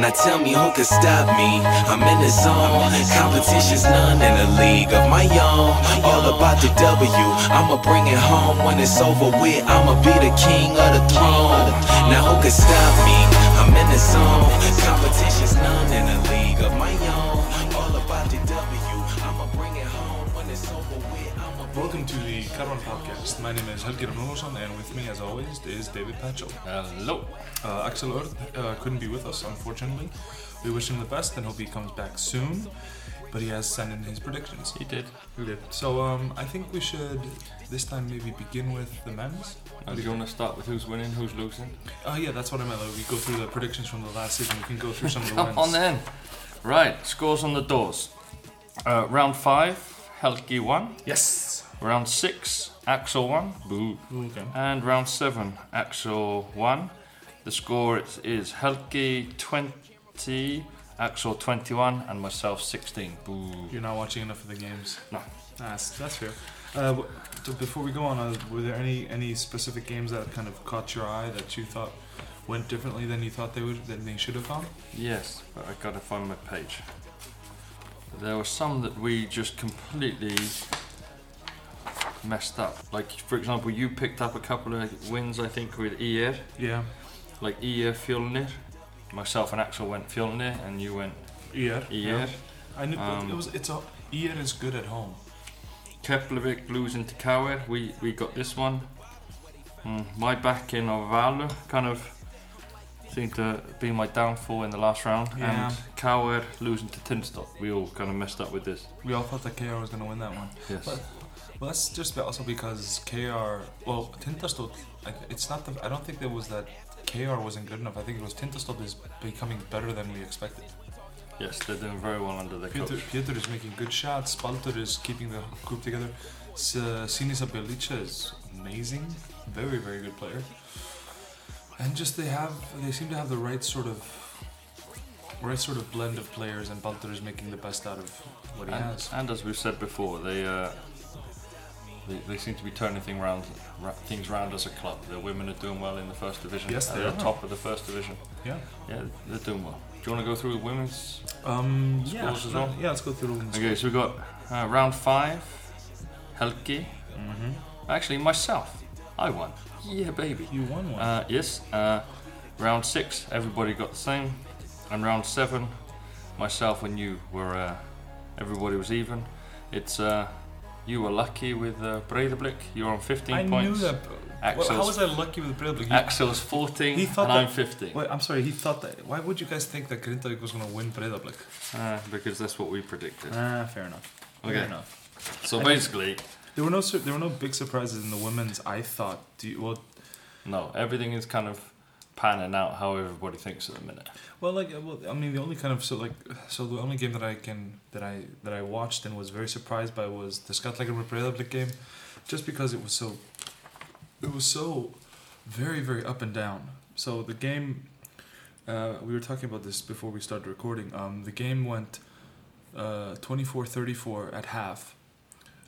Now tell me who can stop me. I'm in the zone. Competition's none in a league of my own. All about the W. I'ma bring it home when it's over with. I'ma be the king of the throne. Now who can stop me? I'm in the zone. Competition's none in a Caravan Podcast. My name is Helgi Ramónsson and with me as always is David Patchell. Hello. Uh, Axel Earth uh, couldn't be with us unfortunately. We wish him the best and hope he comes back soon. But he has sent in his predictions. He did. He did. So um, I think we should this time maybe begin with the men's. Are you going to start with who's winning, who's losing? Oh yeah, that's what I meant. Like, we go through the predictions from the last season. We can go through some of the Come wins. on then. Right, scores on the doors. Uh, round five, Helgi won. Yes. Round six, Axel 1. Boo. Okay. And round seven, Axel 1. The score is, is Helgi 20, Axel 21, and myself 16. Boo. You're not watching enough of the games. No. That's that's fair. Uh, before we go on, uh, were there any any specific games that kind of caught your eye that you thought went differently than you thought they would than they should have gone? Yes, but I gotta find my page. There were some that we just completely messed up. Like, for example, you picked up a couple of wins, I think, with ER. Yeah. Like ER Fjolnir. Myself and Axel went Fjolnir, and you went ER. ER. I knew Um, it was. It's a ER is good at home. Keflavik losing to Kauer. We we got this one. Mm, my backing of Valur kind of seemed to be my downfall in the last round. Yeah. And Kauer losing to Tinstop. We all kind of messed up with this. We all thought that KR was going to win that one. Yes. But- Well, that's just also because KR. Well, Tindastóll. It's not the. I don't think there was that KR wasn't good enough. I think it was Tindastóll is becoming better than we expected. Yes, they're doing very well under the Pieter, coach. Pieter is making good shots. Baldur is keeping the group together. S- Sinisa Belica is amazing. Very, very good player. And just they have, they seem to have the right sort of, right sort of blend of players. And Baldur is making the best out of what he And, has. and as we've said before, they, uh, they they seem to be turning thing round, ra- things round as a club. The women are doing well in the first division. Yes, they they're are. top of the first division. Yeah. Yeah, they're doing well. Do you want to go through the women's? Um. Scores Yeah. as well? Yeah. Let's go through them. Okay, so we got uh, round five, Helgi. hmm Actually, myself, I won. Yeah, baby. You won one. Uh, yes. Uh, round six, everybody got the same, and round seven, myself and you were. Uh, everybody was even. It's. Uh, you were lucky with uh, Breiðablik. You were on 15 I points. knew that. Well, how was I lucky with Breiðablik? He- Axel's 14 He thought and I'm 15. Wait, I'm sorry. He thought that. Why would you guys think that Grindavík was going to win Breiðablik? Uh, because that's what we predicted. Ah, fair enough. Okay. Fair enough. So I basically, There were no there were no big surprises in the women's. I thought. Do you, well, no, everything is kind of panning out how everybody thinks at the minute. well, like, well, I mean, the only kind of so like, so the only game that I can that I that I watched and was very surprised by was the Skatlager Breiðablik game, just because it was so, it was so, very very up and down. So the game, uh, we were talking about this before we started recording. Um, the game went, uh, 24-34 at half.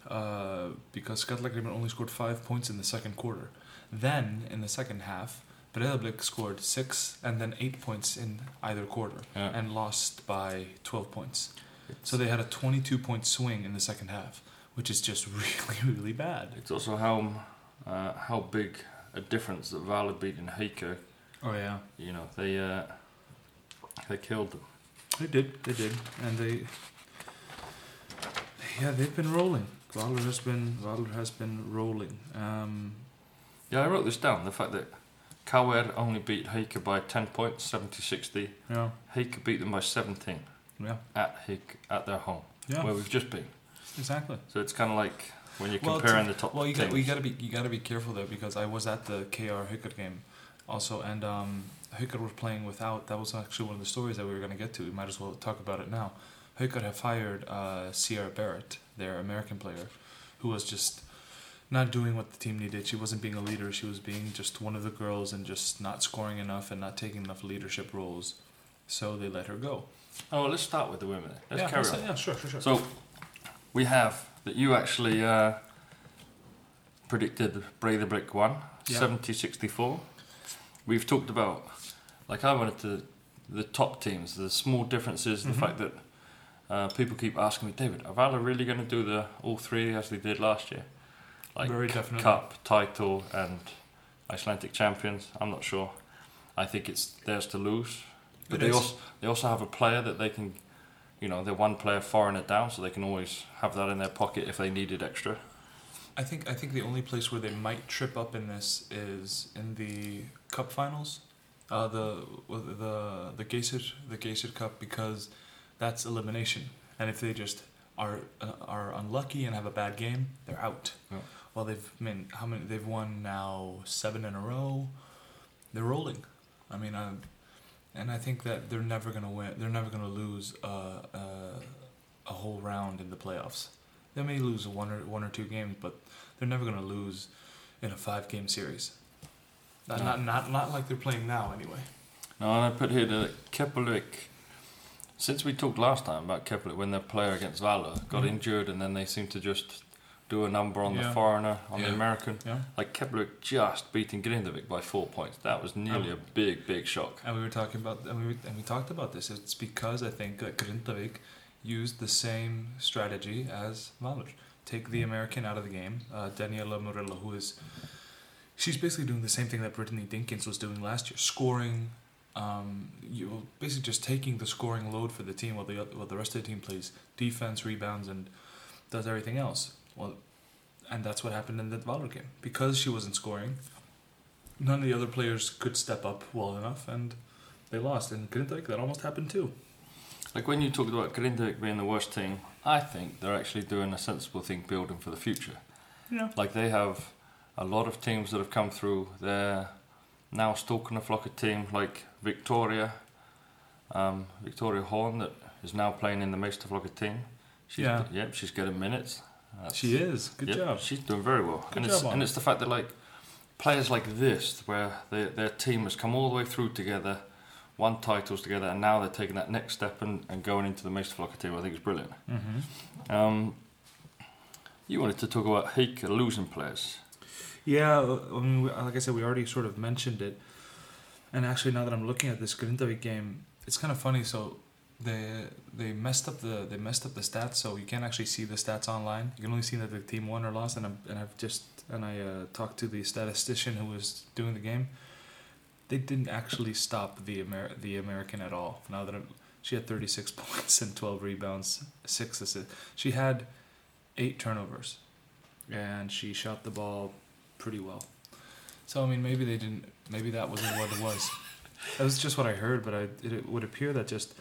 Uh, because Skatlager only scored five points in the second quarter. Then in the second half, Breiðablik scored six and then eight points in either quarter Yeah. and lost by 12 points. So they had a 22 point swing in the second half, which is just really, really bad. It's also how uh, how big a difference that Valur beat in Heike. Oh, yeah. You know, they uh, they killed them. They did, they did. And they. Yeah, they've been rolling. Valur has been Valur has been rolling. Um, Yeah, I wrote this down. The fact that Kauer only beat Heike by 10 points, 70-60. yeah, Heike beat them by 17 yeah, at Heike, at their home, yeah, where we've just been. exactly. So it's kind of like when you're Well, comparing to- the top Well, you got got to be you got to be careful there because I was at the KR Hooker game, also, and um, Hooker were playing without. That was actually one of the stories that we were going to get to. We might as well talk about it now. Hooker have hired uh, Sierra Barrett, their American player, who was just not doing what the team needed. She wasn't being a leader. She was being just one of the girls and just not scoring enough and not taking enough leadership roles. So they let her go. Oh, well, let's start with the women. Let's yeah, carry that's- on. yeah, sure, sure, sure. So we have that you actually uh, predicted Breiðablik one, Yeah. 70 64. We've talked about, like, I wanted to the top teams, the small differences, Mhm. the fact that uh, people keep asking me, David, are Valur really going to do the all three as they did last year? Like Very definitely. cup, title, and Icelandic champions. I'm not sure. I think it's theirs to lose. But It they is. also they also have a player that they can, you know, they're one player foreigner down, so they can always have that in their pocket if they needed extra. I think I think the only place where they might trip up in this is in the cup finals, uh, the the the Geysir the Geysir Cup because that's elimination, and if they just are uh, are unlucky and have a bad game, they're out. Yeah. Well, they've I mean how many they've won now seven in a row. They're rolling. I mean, I, and I think that they're never gonna win. They're never gonna lose a a, a whole round in the playoffs. They may lose one or one or two games, but they're never going to lose in a five game series. Not, No. not not not like they're playing now anyway. Now, and I put here that Keflavik, since we talked last time about Keflavik when their player against Valur got Mhm. injured and then they seemed to just do a number on the foreigner, on the American. Yeah. Like Keflavik just beating Grindavik by four points. That was nearly Um, a big, big shock. And we were talking about and we and we talked about this. It's because I think that Grindavik used the same strategy as Valur. Take the American out of the game. Uh, Daniela Murillo, who is she's basically doing the same thing that Brittany Dinkins was doing last year, scoring. Um, you basically just taking the scoring load for the team while the while the rest of the team plays defense, rebounds, and does everything else. Well, and that's what happened in that Valur game because she wasn't scoring. None of the other players could step up well enough, and they lost. And Grindavik, that almost happened too. Like when you talked about Grindavik being the worst team, I think they're actually doing a sensible thing building for the future. Yeah. Like they have a lot of teams that have come through. They're now stalking a flock of team like Victoria, um, Victoria Horn that is now playing in the Meistaflokka team. She's, Yeah. Yep, she's getting minutes. That's- She is. Good yep, job. She's doing very well. Good and job it's, and her. it's the fact that like players like this, where they, their team has come all the way through together, won titles together, and now they're taking that next step and, and going into the Meistaflokka team. I think it's brilliant. Mm-hmm. Um, you wanted to talk about Heike losing players. Yeah, I mean, like I said, we already sort of mentioned it. And actually, now that I'm looking at this Grindavik game, it's kind of funny. So they they messed up the they messed up the stats, so you can't actually see the stats online. You can only see that the team won or lost. And I'm, and I've just and I uh, talked to the statistician who was doing the game. They didn't actually stop the Amer- the American at all. Now that I'm, she had 36 points and 12 rebounds, six assists. She had eight turnovers, and she shot the ball pretty well. So I mean, maybe they didn't. Maybe that wasn't what it was. That was just what I heard, but I, it, it would appear that just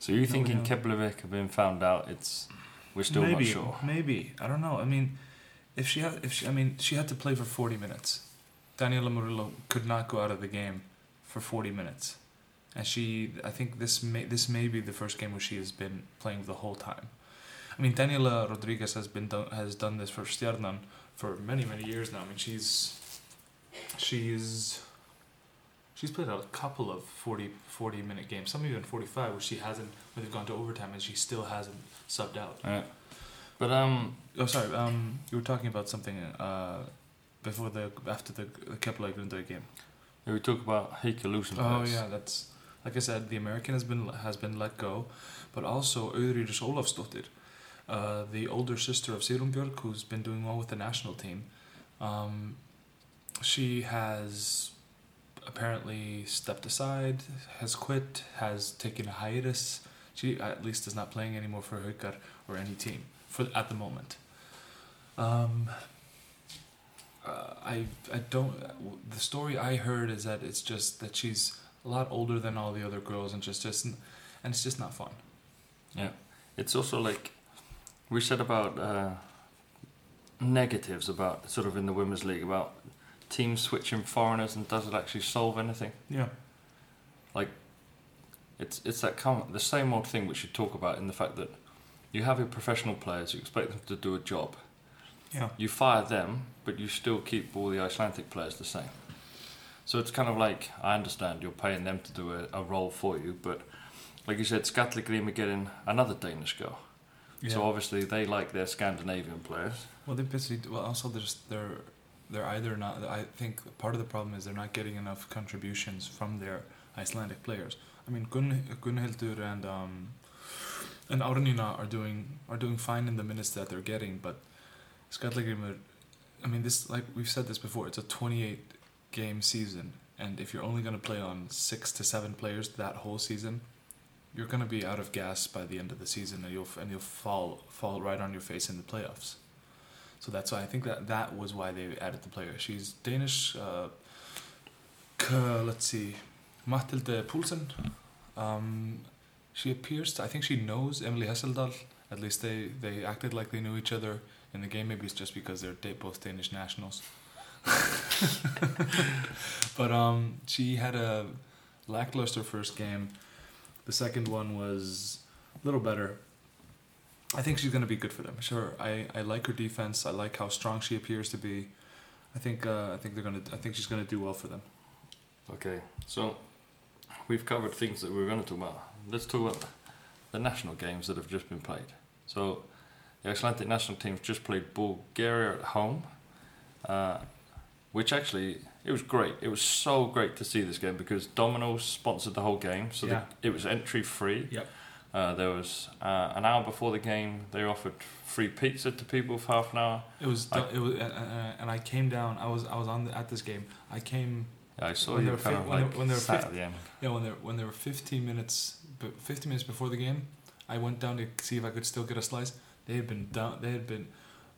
So you No, thinking. Keflavik have been found out? It's we're still maybe, not sure. Maybe I don't know. I mean, if she had, if she, I mean, she had to play for forty minutes. Daniela Murillo could not go out of the game for forty minutes, and she. I think this may this may be the first game where she has been playing the whole time. I mean, Daniela Rodriguez has been done, has done this for Stjarnan for many many years now. I mean, she's she's she's played a couple of 40, 40 minute games, some even forty five, where she hasn't where they've gone to overtime and she still hasn't subbed out. Yeah. But um, Oh, sorry. Um, you were talking about something uh, before the after the, the Kepler Grindøy game. Yeah, we talk about Heike losing Oh players. yeah, that's like I said. The American has been has been let go, but also Auðríður Ólafsdóttir, uh, the older sister of Sigrun Björk, who's been doing well with the national team. Um, she has apparently stepped aside, has quit, has taken a hiatus. She at least is not playing anymore for Haukar or any team for at the moment. Um, uh, I I don't. The story I heard is that it's just that she's a lot older than all the other girls and just just and it's just not fun. Yeah, it's also like we said about uh, negatives about sort of in the women's league about teams switching foreigners and does it actually solve anything? Yeah. Like, it's it's that com- the same old thing which you talk about in the fact that you have your professional players, you expect them to do a job. Yeah. You fire them, but you still keep all the Icelandic players the same. So it's kind of like I understand you're paying them to do a, a role for you, but like you said, Skatlegrim are getting another Danish girl. So obviously they like their Scandinavian players. well, they basically well also there's they're they're either not. I think part of the problem is they're not getting enough contributions from their Icelandic players. I mean, Gun Gunhildur and um, and Árnina are doing are doing fine in the minutes that they're getting, but Skallagrimur, I mean, this like we've said this before. It's a 28 game season, and if you're only going to play on six to seven players that whole season, you're going to be out of gas by the end of the season, and you'll and you'll fall fall right on your face in the playoffs. So that's why I think that that was why they added the player. She's Danish. Uh, let's see, Mathilde Poulsen. Um, she appears. To, I think she knows Emily Hesseldal. At least they they acted like they knew each other in the game. Maybe it's just because they're both Danish nationals. but um, she had a lackluster first game. The second one was a little better. I think she's going to be good for them. Sure, I, I like her defense. I like how strong she appears to be. I think uh, I think they're gonna. I think she's going to do well for them. Okay, so we've covered things that we are going to talk about. Let's talk about the national games that have just been played. So the Icelandic national team's just played Bulgaria at home, uh, which actually it was great. It was so great to see this game because Domino's sponsored the whole game, so Yeah. the, it was entry free. Yep. Uh, there was uh, an hour before the game. They offered free pizza to people for half an hour. It was. I- it was. Uh, uh, and I came down. I was. I was on the, at this game. I came. Yeah, I saw When they you were kind of when they- like when they were sat fif- at the end. Yeah, when there when there were 15 minutes, 15 minutes before the game, I went down to see if I could still get a slice. They had been down. They had been.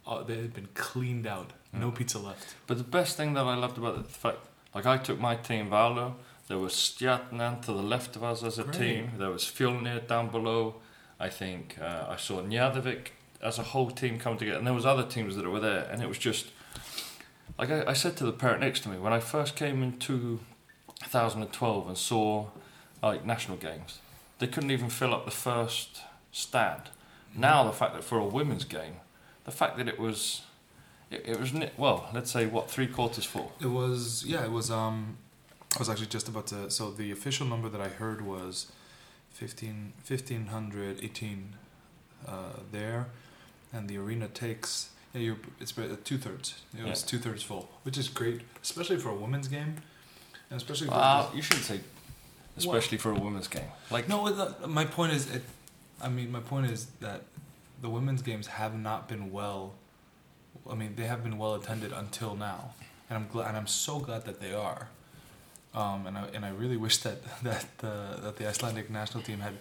Uh, they had been cleaned out. No Mm. pizza left. But the best thing that I loved about the fact, like I took my team Valo, there was Stjarnan to the left of us as a Great. team, there was Fjolnir down below, I think uh, I saw Njarðvík as a whole team come together, and there was other teams that were there, and it was just, like I, I said to the parent next to me, when I first came in 2012 and saw like national games, they couldn't even fill up the first stand. Now the fact that for a women's game, the fact that it was it, it was well, let's say what three quarters full. It was yeah. It was um. I was actually just about to. So the official number that I heard was 15, 1518 uh, there, and the arena takes yeah. You're it's two thirds. It was Yeah. two thirds full, which is great, especially for a women's game, and especially for Uh, you shouldn't say, especially for a women's game. Like no. uh, My point is, it, I mean, my point is that the women's games have not been well. I mean, they have been well attended until now, and I'm glad, and I'm so glad that they are. Um, and I and I really wish that that the that the Icelandic national team had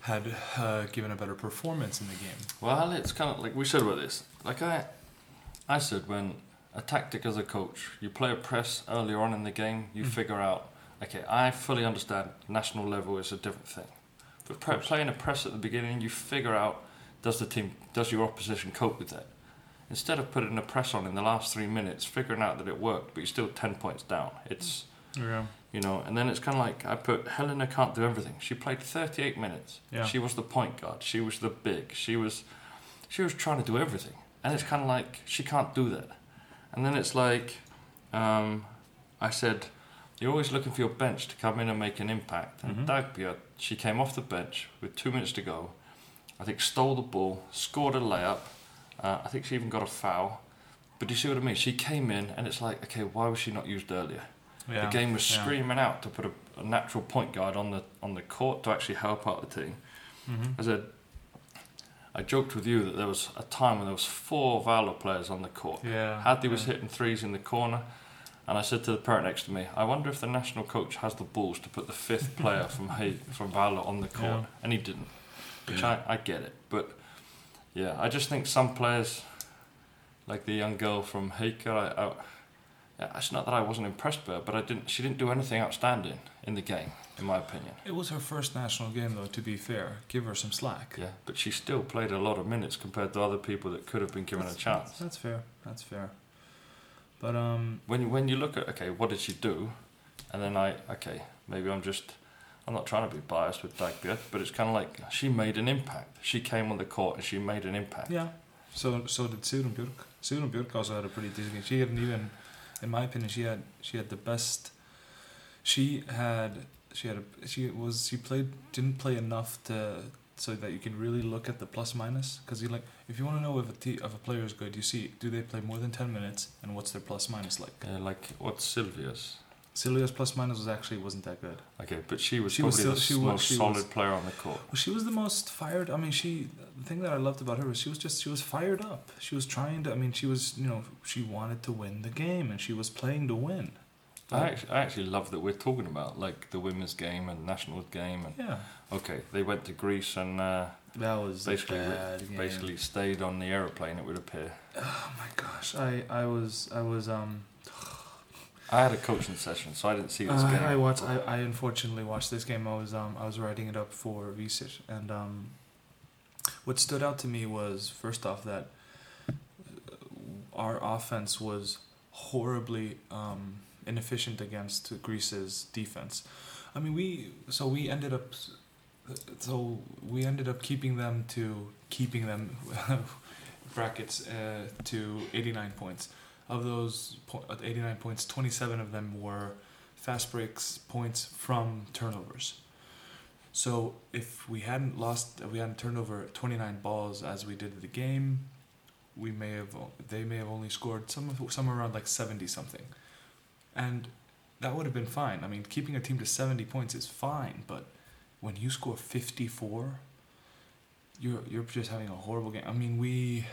had uh, given a better performance in the game. Well, it's kind of like we said about this. Like I, I said when a tactic as a coach, you play a press earlier on in the game, you Mm. figure out. Okay, I fully understand national level is a different thing, but pre- playing a press at the beginning, you figure out does the team, does your opposition cope with that? Instead of putting a press on in the last three minutes, figuring out that it worked, but you're still ten points down. It's Yeah. you know, and then it's kind of like I put Helena can't do everything. She played 38 minutes. Yeah. She was the point guard. She was the big. She was, she was trying to do everything, and it's kind of like she can't do that. And then it's like, um, I said, you're always looking for your bench to come in and make an impact. And Mhm. Dagbjört, she came off the bench with two minutes to go. I think stole the ball, scored a layup. Uh, I think she even got a foul. But do you see what I mean? She came in, and it's like, okay, why was she not used earlier? Yeah. The game was yeah. screaming out to put a, a natural point guard on the on the court to actually help out the team. Mhm. I said, I joked with you that there was a time when there was four Valur players on the court. Yeah. Hadley was hitting threes in the corner, and I said to the parent next to me, I wonder if the national coach has the balls to put the fifth player from Hay- from Valur on the court, Yeah. and he didn't. Which I, I get it, but yeah, I just think some players, like the young girl from Haker, I, I, it's not that I wasn't impressed by her, but I didn't. She didn't do anything outstanding in the game, in my opinion. It was her first national game, though. To be fair, give her some slack. Yeah, but she still played a lot of minutes compared to other people that could have been given a That's- chance. That's fair. That's fair. But um, When you, when you look at okay, what did she do, and then I okay, maybe I'm just I'm not trying to be biased with Dagbjört, but it's kind of like she made an impact. She came on the court and she made an impact. yeah. So so did Sigrun Björk. Sigrun Björk also had a pretty decent game. She hadn't even, in my opinion, she had she had the best. She had she had a she was she played didn't play enough to so that you can really look at the plus minus because you like if you want to know if a te- if a player is good you see do they play more than ten minutes and what's their plus minus like. Uh, like what's Sylvia's? Silvia's plus minus was actually wasn't that good. Okay, but she was She was probably still- the she was- most she solid was- player on the court. Well, she was the most fired. I mean, she. The thing that I loved about her was she was just she was fired up. She was trying to. I mean, she was you know she wanted to win the game and she was playing to win. I actually, I actually love that we're talking about like the women's game and national game and Yeah, okay, they went to Greece and uh, that was basically a bad game. basically stayed on the aeroplane. It would appear. Oh my gosh, I I was I was um. I had a coaching session, so I didn't see this Uh, game. I watched. I, I unfortunately watched this game. I was um I was writing it up for Vísir, and um, what stood out to me was first off that uh, our offense was horribly um, inefficient against Greece's defense. I mean, we so we ended up so we ended up keeping them to keeping them brackets uh, to eighty nine points. Of those uh, 89 points, 27 of them were fast breaks points from turnovers. So if we hadn't lost, if we hadn't turned over 29 balls as we did the game, we may have they may have only scored some somewhere around like 70 something, and that would have been fine. I mean, keeping a team to 70 points is fine, but when you score 54, you're you're just having a horrible game. I mean, we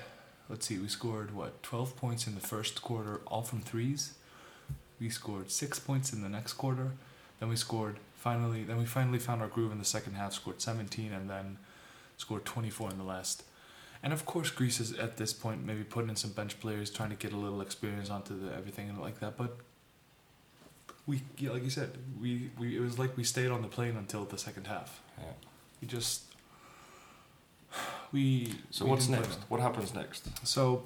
let's see, we scored what 12 points in the first quarter, all from threes. We scored six points in the next quarter. Then we scored finally. Then we finally found our groove in the second half. Scored 17 and then scored 24 in the last. And of course, Greece is at this point maybe putting in some bench players, trying to get a little experience onto the everything and like that. But we, yeah, like you said, we, we it was like we stayed on the plane until the second half. Yeah. We just we. So we what's next? What happens next? So,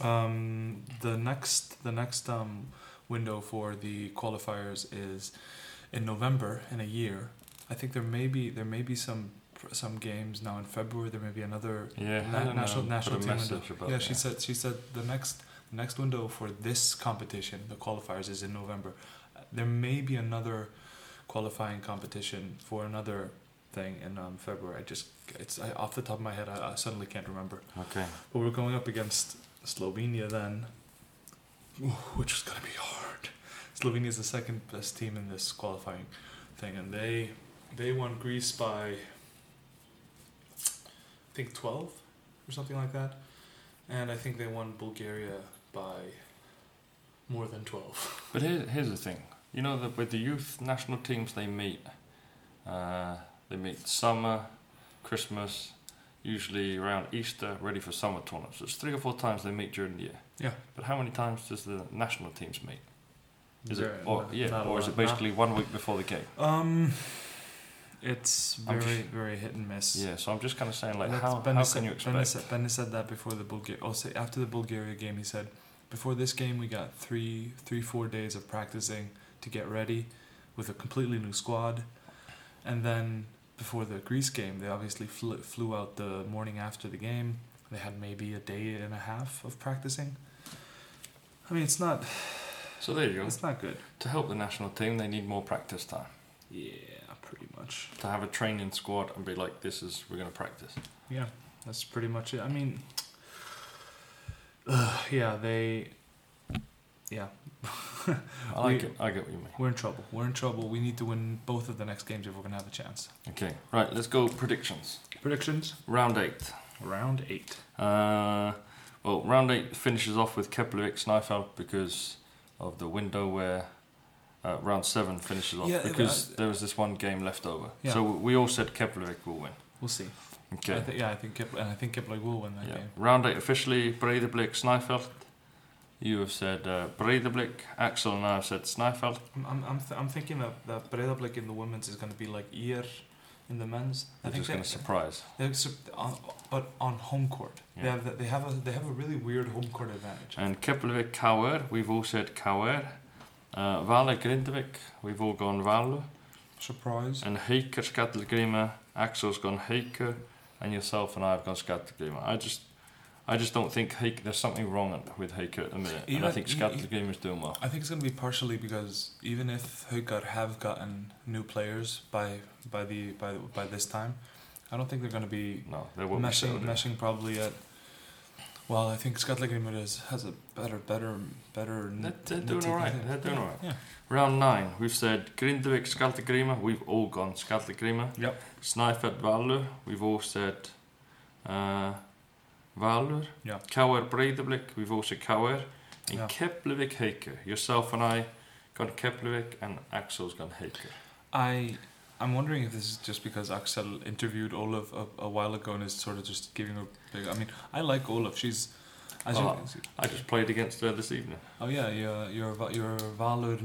um, the next the next um, window for the qualifiers is in November in a year. I think there may be there may be some some games now in February. There may be another Yeah, na- national um, national team window. Yeah, she said she said the next the next window for this competition, the qualifiers, is in November. There may be another qualifying competition for another thing in um, February. I just it's I, off the top of my head. I, I suddenly can't remember. Okay. But we're going up against Slovenia then, which is going to be hard. Slovenia is the second best team in this qualifying thing, and they they won Greece by I think twelve or something like that, and I think they won Bulgaria by more than twelve. But here, here's the thing. You know that with the youth national teams, they meet. Uh, they meet summer, Christmas, usually around Easter, ready for summer tournaments. It's three or four times they meet during the year. Yeah. But how many times does the national teams meet? Is Very- it, or, yeah, or is it basically one week before the game? Um, it's very just- very hit and miss. Yeah. So I'm just kind of saying, like, That's- how, Ben how has can said- you Ben expect? said, ben said that before the Bulgaria. Oh, say after the Bulgaria game, he said, before this game, we got three, three, four days of practicing to get ready, with a completely new squad, and then before the Greece game, they obviously flew, flew out the morning after the game. They had maybe a day and a half of practicing. I mean, it's not, So there you go. it's not good. To help the national team, they need more practice time. Yeah, pretty much. To have a training squad and be like, this is we're going to practice. Yeah, that's pretty much it. I mean, uh, yeah, they, yeah, I like We- it. I get what you mean. we're in trouble. We're in trouble. We need to win both of the next games if we're gonna have a chance. Okay. Right. Let's go predictions. Predictions: Round eight. round eight. Uh, well, round eight finishes off with Keflavik Snæfell because of the window where uh, round seven finishes off Yeah, because uh, there was this one game left over. Yeah. So we all said Keflavik will win. We'll see. Okay. I thi- yeah, I think and I think Kipling will win that yeah. game. Round eight officially Breidablik Snæfell. You have said uh, Breidablik. Axel and I have said Snæfell. I'm, I'm, I'm, th- I'm thinking that that Breiðablik in the women's is gonna be like IR in the men's. I They're think just going they, to surprise. on, but on home court. They Yeah. have the, they have a they have a really weird home court advantage. And Keflavik Kauer. We've all said Kauer. Uh, Vale Grindavik. We've all gone Vale. Surprise. And Haker Skallagríma, Axel's gone Haker, and yourself and I have gone Skallagríma. I just, I just don't think. There's something wrong with Haker at the minute, and I Even- think e- e- Skallagríma is doing well. I think it's going to be partially because even if Haukar have gotten new players by by the by by this time, I don't think they're going to be No, they won't be meshing settled meshing probably at Well, I think is has a better, better, better. They're, doing alright. They're doing Yeah, alright. Yeah. Round nine, we've said Grindavik, Skaltagrima. We've all gone Skaltagrima. Yep. Snæfell, Valur. We've all said uh, Valur. Yeah. KR Breidablik. We've all said KR. And Yeah. Keflavik, Haukur. Yourself and I gone Keflavik, and Axel's gone Haukur. I I'm wondering if this is just because Axel interviewed Olaf a, a while ago and is sort of just giving her big. I mean, I like Olaf. She's. As Oh. I just played against her this evening. oh yeah, your your Va- your Valur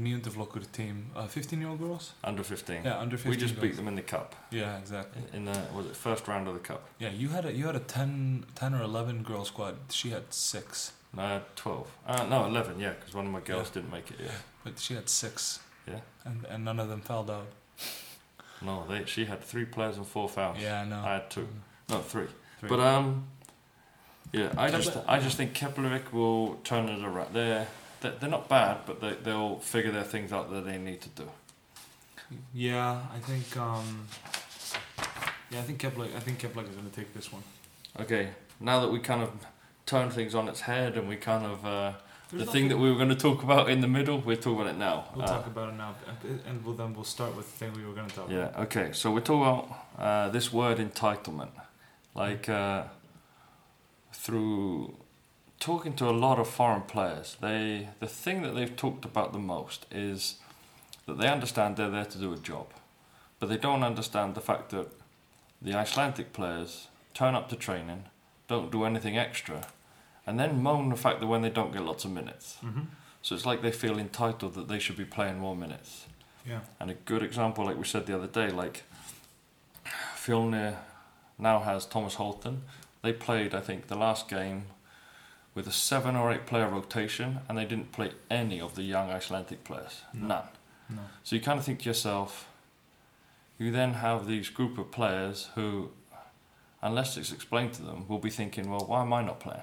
team, uh, 15 year old girls. Under 15. Yeah, under 15. we just girls. beat them in the cup. Yeah, exactly. In the was it first round of the cup? Yeah, you had a you had a 10, 10 or 11 girl squad. She had six, No, 12. Uh, no, 11. Yeah, because one of my girls didn't make it. Yeah. but she had six. Yeah. And and none of them fouled out. No, they. She had three players and four fouls. Yeah, I know. I had two. No, three. Three. But um, yeah, I Yeah, just I just think Keflavik will turn it around. They're they're, they're not bad, but they they'll figure their things out that they need to do. Yeah, I think. Um, yeah, I think Kepler. I think Kepler is going to take this one. Okay, now that we kind of turn things on its head and we kind of uh, There's the thing that we were going to talk about in the middle, we're talking about it now. We'll Uh, talk about it now, and- and we'll then we'll start with the thing we were going to talk about. Yeah, okay, so we're talking about uh, this word entitlement. Like, uh, through talking to a lot of foreign players, they the thing that they've talked about the most is that they understand they're there to do a job, but they don't understand the fact that the Icelandic players turn up to training, don't do anything extra, and then moan the fact that when they don't get lots of minutes. Mm-hmm. So it's like they feel entitled that they should be playing more minutes. Yeah. And a good example, like we said the other day, like Fjolnir now has Thomas Holton. They played, I think, the last game with a seven or eight player rotation, and they didn't play any of the young Icelandic players. No. None. No. So you kind of think to yourself, you then have these group of players who, unless it's explained to them, will be thinking, well, why am I not playing?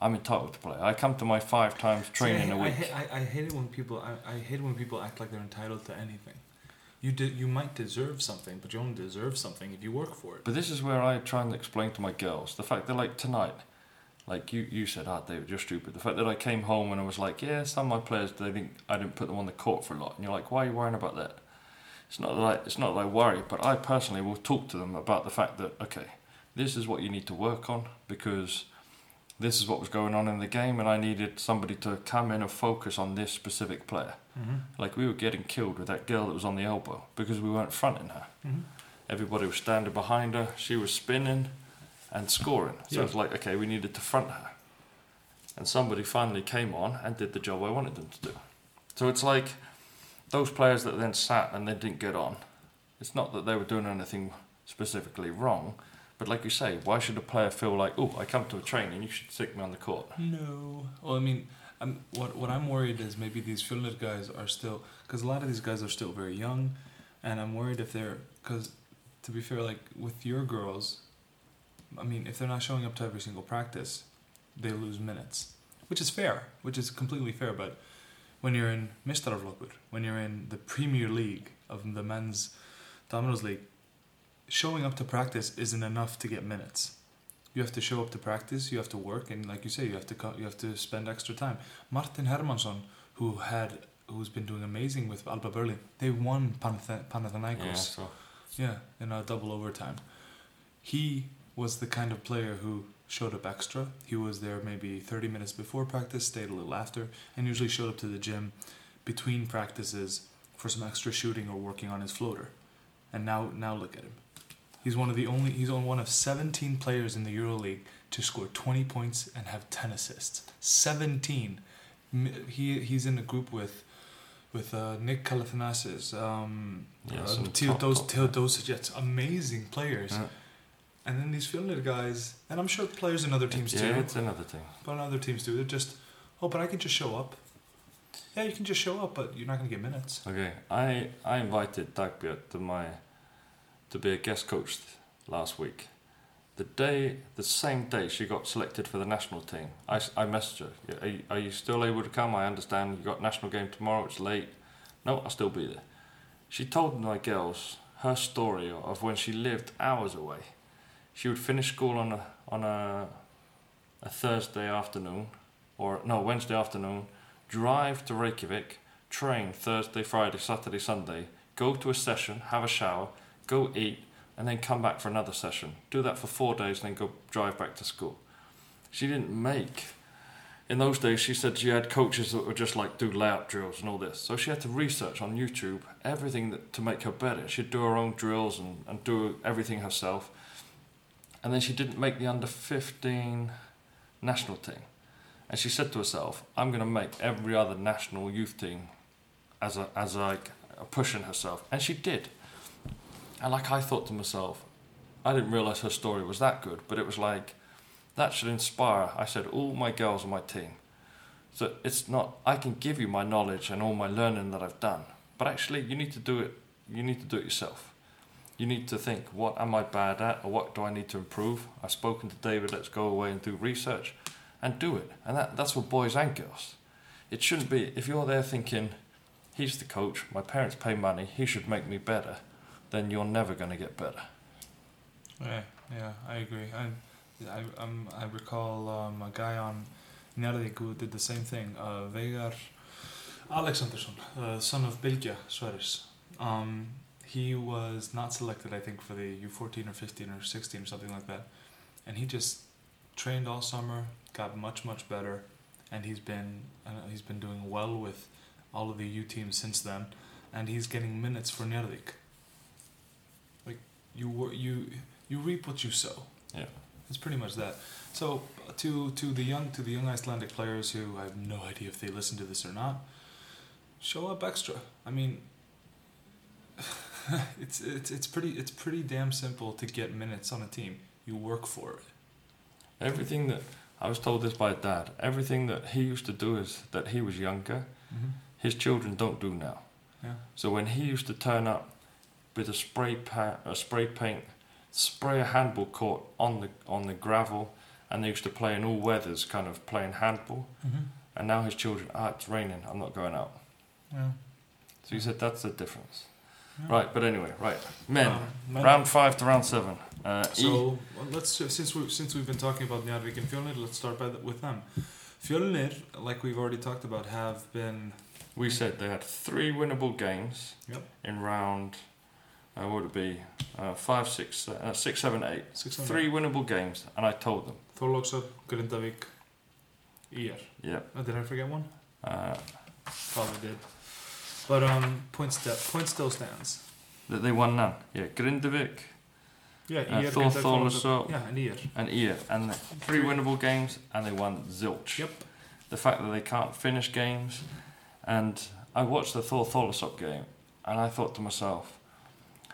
I'm entitled to play. I come to my five times training See, I, a week. I, I, I hate it when people. I, I hate it when people act like they're entitled to anything. You de- you might deserve something, but you only deserve something if you work for it. But this is where I try and explain to my girls the fact that, like tonight, like you, you said, ah, David, you're stupid. The fact that I came home and I was like, yeah, some of my players, they think I didn't put them on the court for a lot, and you're like, why are you worrying about that? It's not like it's not that I worry, but I personally will talk to them about the fact that okay, this is what you need to work on because this is what was going on in the game, and I needed somebody to come in and focus on this specific player. Mm-hmm. Like we were getting killed with that girl that was on the elbow because we weren't fronting her. Mm-hmm. Everybody was standing behind her. She was spinning and scoring. So Yeah. it's like, okay, we needed to front her. And somebody finally came on and did the job I wanted them to do. So it's like those players that then sat and they didn't get on. It's not that they were doing anything specifically wrong, but like you say, why should a player feel like, oh, I come to a training, you should stick me on the court? No. Well, I mean, I'm, what what I'm worried is maybe these Fjolnir guys are still because a lot of these guys are still very young, and I'm worried if they're because to be fair, like with your girls, I mean, if they're not showing up to every single practice, they lose minutes, which is fair, which is completely fair. But when you're in Mistaraflokkur, when you're in the Premier League of the men's Domino's League, showing up to practice isn't enough to get minutes. You have to show up to practice. You have to work, and like you say, you have to co- you have to spend extra time. Martin Hermannsson, who had who's been doing amazing with Alba Berlin, they won Panath- Panathinaikos. Yeah, so Yeah, in a double overtime. He was the kind of player who showed up extra. He was there maybe 30 minutes before practice, stayed a little after, and usually showed up to the gym between practices for some extra shooting or working on his floater. And now, now look at him. He's one of the only. He's on one of 17 players in the EuroLeague to score 20 points and have 10 assists. 17. He he's in a group with with uh, Nick Kalathanasis, um, Yeah, uh, some Theodos, top- top- it's amazing players. Yeah. And then these Finland guys, and I'm sure players in other teams yeah, too, it's another thing. but in other teams too, they're just, oh, but I can just show up. Yeah, you can just show up, but you're not going to get minutes. Okay, I I invited Dagbjört to my to be a guest coach last week. The day, the same day she got selected for the national team, I, I messaged her. Are you, are you still able to come? I understand you got national game tomorrow. It's late. No, I'll still be there. She told my girls her story of when she lived hours away. She would finish school on a on a a Thursday afternoon, or no, Wednesday afternoon, drive to Reykjavik, train Thursday, Friday, Saturday, Sunday, go to a session, have a shower, go eat, and then come back for another session. Do that for four days, and then go drive back to school. She didn't make. In those days, she said she had coaches that would just like do layout drills and all this. So she had to research on YouTube everything that, to make her better. She'd do her own drills and, and do everything herself. And then she didn't make the under 15 national team. And she said to herself, I'm going to make every other national youth team as a, as like pushing herself. And she did. And like I thought to myself, I didn't realize her story was that good, but it was like, that should inspire. I said, all my girls on my team. So it's not, I can give you my knowledge and all my learning that I've done, but actually you need to do it, you need to do it yourself. You need to think, what am I bad at or what do I need to improve? I've spoken to David, let's go away and do research and do it. And that, that's for boys and girls. It shouldn't be, if you're there thinking, he's the coach, my parents pay money, he should make me better, then you're never going to get better. Yeah, yeah, I agree. I, I, I recall um, a guy on Njarðvík who did the same thing. Uh, Veigar Alexandersson, uh, son of Bilge Sverris. Um, he was not selected, I think, for the U14 or 15 or 16 or something like that. And he just trained all summer, got much much better, and he's been uh, he's been doing well with all of the U teams since then, and he's getting minutes for Njarðvík. You you you reap what you sow. Yeah. It's pretty much that. So to to the young to the young Icelandic players who I have no idea if they listen to this or not, show up extra. I mean, it's it's it's pretty it's pretty damn simple to get minutes on a team. You work for it. Everything that, I was told this by dad, everything that he used to do is that he was younger, Mm-hmm. his children don't do now. Yeah. So when he used to turn up with a spray pa- a spray paint, spray a handball court on the on the gravel, and they used to play in all weathers, kind of playing handball. Mm-hmm. And now his children, ah, it's raining, I'm not going out. Yeah. So he said that's the difference. Yeah. Right, but anyway, right, men, Um, men- round five to round seven. Uh, E- So well, let's since we since we've been talking about Njarðvík and Fjölnir, let's start by the, with them. Fjölnir, like we've already talked about, have been we said they had three winnable games Yep. in round. Uh, what would it be? Uh, five, six, uh, six, seven, eight. six hundred. Three winnable games, and I told them. Þorlóksöp, Grindavík, IR. Yeah. Oh, did I forget one? Uh, Probably did. But um, point still point still stands. that they won none. Yeah, Grindavik Yeah, Uh, Thor Grindavík, Yeah, and IR. and Ia, and three winnable games, and they won zilch. Yep. The fact that they can't finish games, and I watched the Thor Tholasop game, and I thought to myself,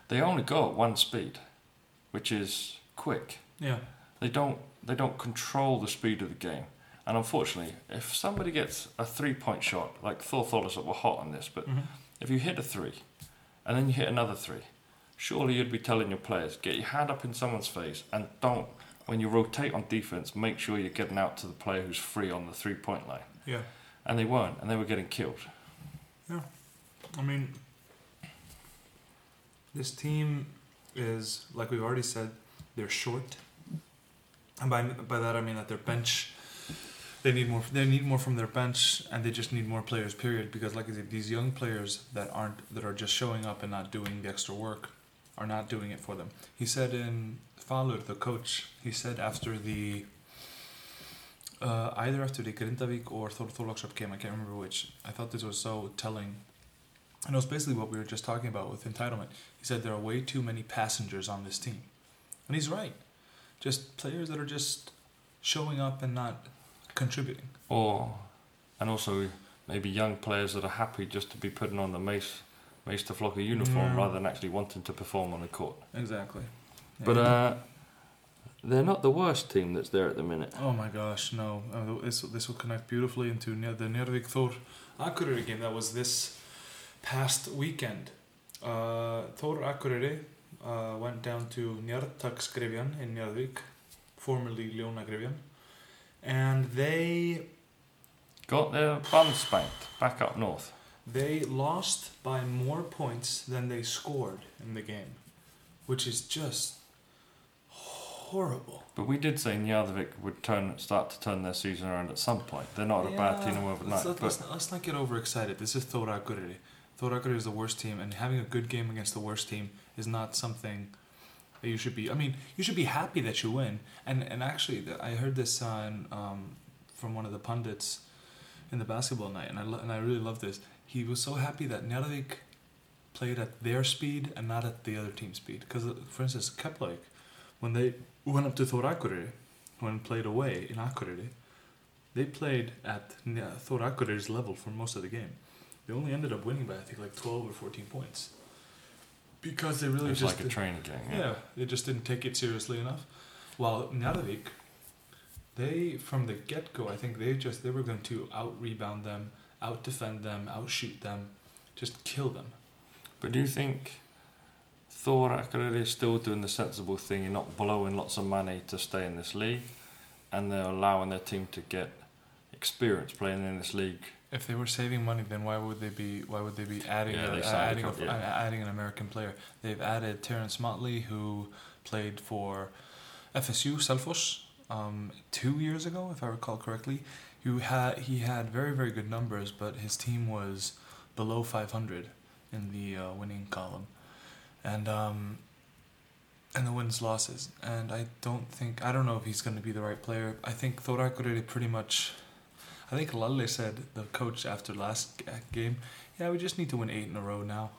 they only go at one speed, which is quick. Yeah. They don't they don't control the speed of the game. And unfortunately, if somebody gets a three point shot, like Thor Tholasop were hot on this, but Mhm. if you hit a three, and then you hit another three, surely you'd be telling your players, get your hand up in someone's face, and don't, when you rotate on defense, make sure you're getting out to the player who's free on the three point line. Yeah. And they weren't, and they were getting killed. Yeah. I mean, this team is like we've already said, they're short, and by by that I mean that their bench, they need more. They need more from their bench, and they just need more players. Period. Because like I said, these young players that aren't that are just showing up and not doing the extra work, are not doing it for them. He said in Falur, the coach, he said after the. Uh, either after the Grindavik or Thor Thorlaksop game, I can't remember which. I thought this was so telling and it was basically what we were just talking about with entitlement. He said there are way too many passengers on this team. And he's right. Just players that are just showing up and not contributing. Or, and also maybe young players that are happy just to be putting on the Mace, Mace to Flocker uniform Yeah. rather than actually wanting to perform on the court. Exactly. But uh, they're not the worst team that's there at the minute. oh my gosh, no. Uh, this, this will connect beautifully into the Njarðvík Thor Akureyri game that was this past weekend. Uh, Thor Akureyri uh, went down to Njarðtaksgryfjan in Njarðvík, formerly Ljónagryfjan. And they Got their bum spanked back up north. They lost by more points than they scored in the game, which is just horrible. But we did say Njarðvík would turn start to turn their season around at some point. They're not a bad team overnight. Let's, let, but let's, let's not get overexcited. This is Thor Akureyri. Thor Akureyri is the worst team, and having a good game against the worst team is not something that you should be. I mean, you should be happy that you win. And and actually, I heard this on um, from one of the pundits in the basketball night, and I lo- and I really love this. He was so happy that Njarðvík played at their speed and not at the other team's speed. Because, for instance, Keflavík, when they went up to Thor Akureyri, when played away in Akureyri, they played at Thorakure's level for most of the game. They only ended up winning by I think like twelve or fourteen points. Because they really it's just like a training game. yeah. Yeah. they just didn't take it seriously enough. While Njarðvík, they from the get go, I think they just they were going to out rebound them, out defend them, out shoot them, just kill them. But do you think Thor Akureyri is still doing the sensible thing? You're not blowing lots of money to stay in this league, and they're allowing their team to get experience playing in this league. If they were saving money, then why would they be? Why would they be adding Yeah, a, uh, adding, a, uh, adding an American player? They've added Terrence Motley, who played for FSU Selfoss um, two years ago, if I recall correctly. Who had he had very very good numbers, but his team was below 500 in the uh, winning column, and um, and the wins losses. And I don't think I don't know if he's going to be the right player. I think Thor pretty much. I think Lalle said the coach after last game, yeah, we just need to win eight in a row now.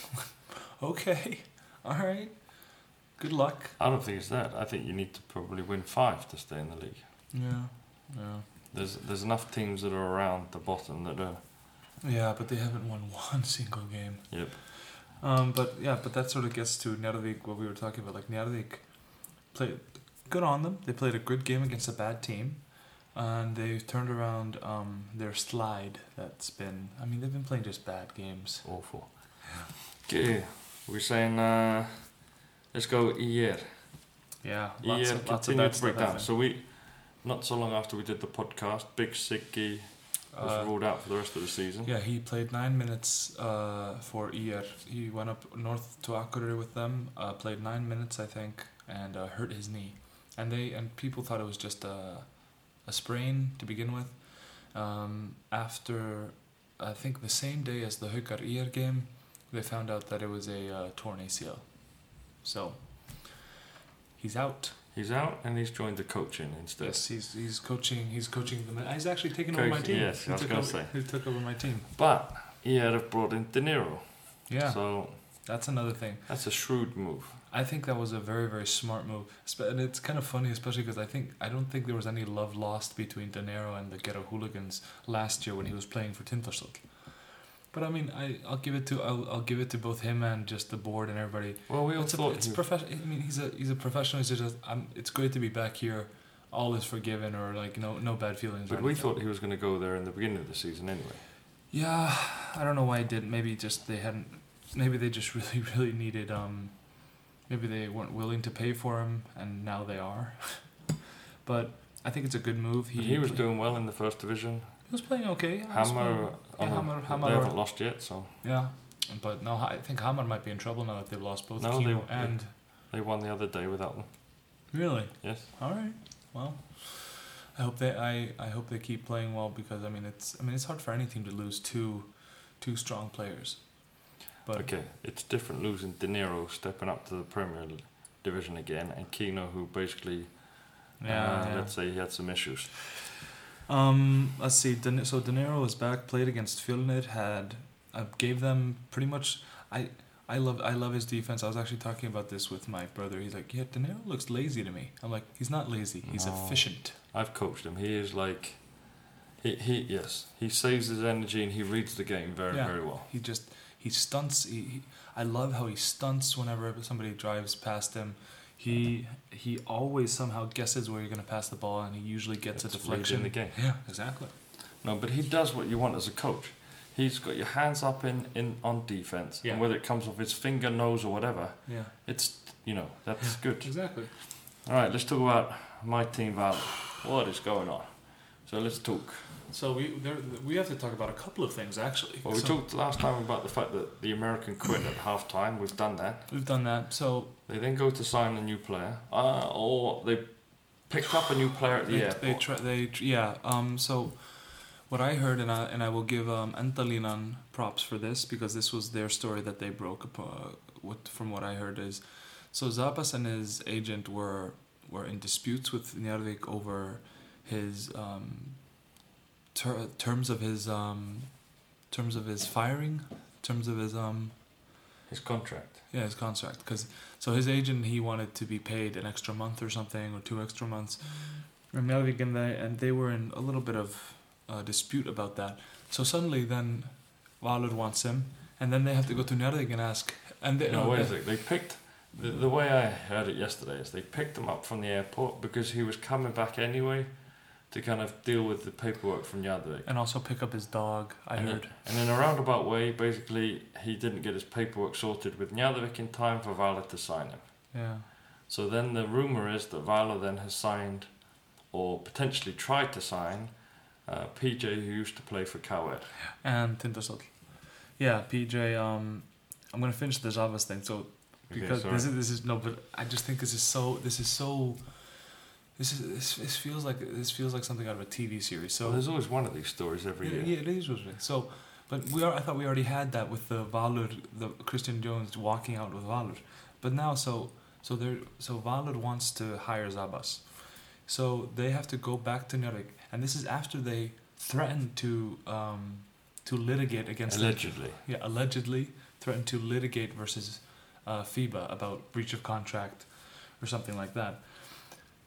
okay, all right. Good luck. I don't think it's that. I think you need to probably win five to stay in the league. Yeah, yeah, There's there's enough teams that are around the bottom that are. yeah. But they haven't won one single game. Yep. Um, but yeah, but that sort of gets to Njarðvík, what we were talking about. Like Njarðvík played good on them. They played a good game against a bad team, and they've turned around um, their slide. That's been. I mean, they've been playing just bad games. Awful. Okay, we're saying uh, let's go IR. Yeah, lots of, lots of bad to break down. So we, not so long after we did the podcast, Big Siggy was Uh, ruled out for the rest of the season. Yeah, he played nine minutes uh, for IR. He went up north to Akureyri with them, uh, played nine minutes, I think, and uh, hurt his knee. And they and people thought it was just a, a sprain to begin with. Um, after, I think the same day as the Haukar IR game, they found out that it was a uh, torn ACL. So, he's out. He's out and he's joined the coaching instead. Yes, he's he's coaching. He's coaching the. He's actually taking over my team. yes, he I was took gonna over, say. He took over my team. But IR have brought in Danero. Yeah, So that's another thing. that's a shrewd move. I think that was a very very smart move, and it's kind of funny, especially because I think I don't think there was any love lost between Danero and the Ghetto Hooligans last year when he was playing for Tindastóll. But I mean, I I'll give it to I'll, I'll give it to both him and just the board and everybody. Well, we all It's a, it's he- profession. I mean, he's a he's a professional. He's just I'm, it's great to be back here. All is forgiven, or like no no bad feelings. but we thought he was going to go there in the beginning of the season anyway. Yeah, I don't know why I didn't. Maybe just they hadn't. Maybe they just really, really needed. Um, maybe they weren't willing to pay for him, and now they are. but I think it's a good move. He, he was doing well in the first division. He was playing okay. Hamar, yeah, Hamar- Hamar they haven't lost yet, so Yeah, but no, I think Hamar might be in trouble now that they've lost both No, Kino they- and. they won the other day without them. Really. Yes. All right. Well, I hope they I, I hope they keep playing well because I mean it's I mean it's hard for any team to lose two two strong players. But Okay, it's different losing Danero stepping up to the Premier Division again, and Kino, who basically, yeah, uh, yeah. let's say he had some issues. Um, let's see. De, so Danero was back, played against Fjolnir, had uh, gave them pretty much. I I love I love his defense. I was actually talking about this with my brother. He's like, yeah, Danero looks lazy to me. I'm like, he's not lazy. He's No. efficient. I've coached him. He is like, he, he yes, he saves his energy and he reads the game very Yeah. very well. He just he stunts. He, he, I love how he stunts whenever somebody drives past him. He he always somehow guesses where you're gonna pass the ball, and he usually gets It's a deflection. In the game. Yeah, exactly. No, but he does what you want as a coach. He's got your hands up in, in on defense, Yeah. and whether it comes off his finger, nose, or whatever, Yeah, it's you know that's good. exactly. All right, let's talk about my team, Val. What is going on? So let's talk. So we there, we have to talk about a couple of things actually. Well, we So talked last time about the fact that the American quit at halftime. We've done that. We've done that. So They then go to sign a new player, uh, or they picked up a new player at the they, airport. they try they yeah. Um. So what I heard and I and I will give um Antalinan props for this because this was their story that they broke up. Uh, what from what I heard is, so Zabas and his agent were were in disputes with Njarðvík over his um ter- terms of his um terms of his firing, terms of his um His contract. Yeah, his contract. Because so his agent, he wanted to be paid an extra month or something, or two extra months. And Melvik and they and they were in a little bit of uh, dispute about that. So suddenly, then Valur wants him, and then they have to go to Njarðvík and ask. And they, No, no, wait a they- sec. They picked. The, the way I heard it yesterday is they picked him up from the airport because he was coming back anyway to kind of deal with the paperwork from Njarðvík. and also pick up his dog. I and heard. In, and in a roundabout way, basically, he didn't get his paperwork sorted with Njarðvík in time for Vala to sign him. Yeah. So then the rumour is that Vala then has signed, or potentially tried to sign, uh, PJ who used to play for Cowed. And Tindastóll. Yeah, PJ. Um, I'm gonna finish the Zabas thing. So because this is this is no, but I just think this is so this is so. This is this, this feels like this feels like something out of a TV series. So so there's always one of these stories every yeah, year. yeah, it is usually. So, but we are. I thought we already had that with the Valur, the Christian Jones walking out with Valur, but now so so there so Valur wants to hire Zabas, so they have to go back to Njarðvík, and this is after they threatened to um, to litigate against them. Allegedly. Yeah, allegedly threatened to litigate versus uh, FIBA about breach of contract or something like that.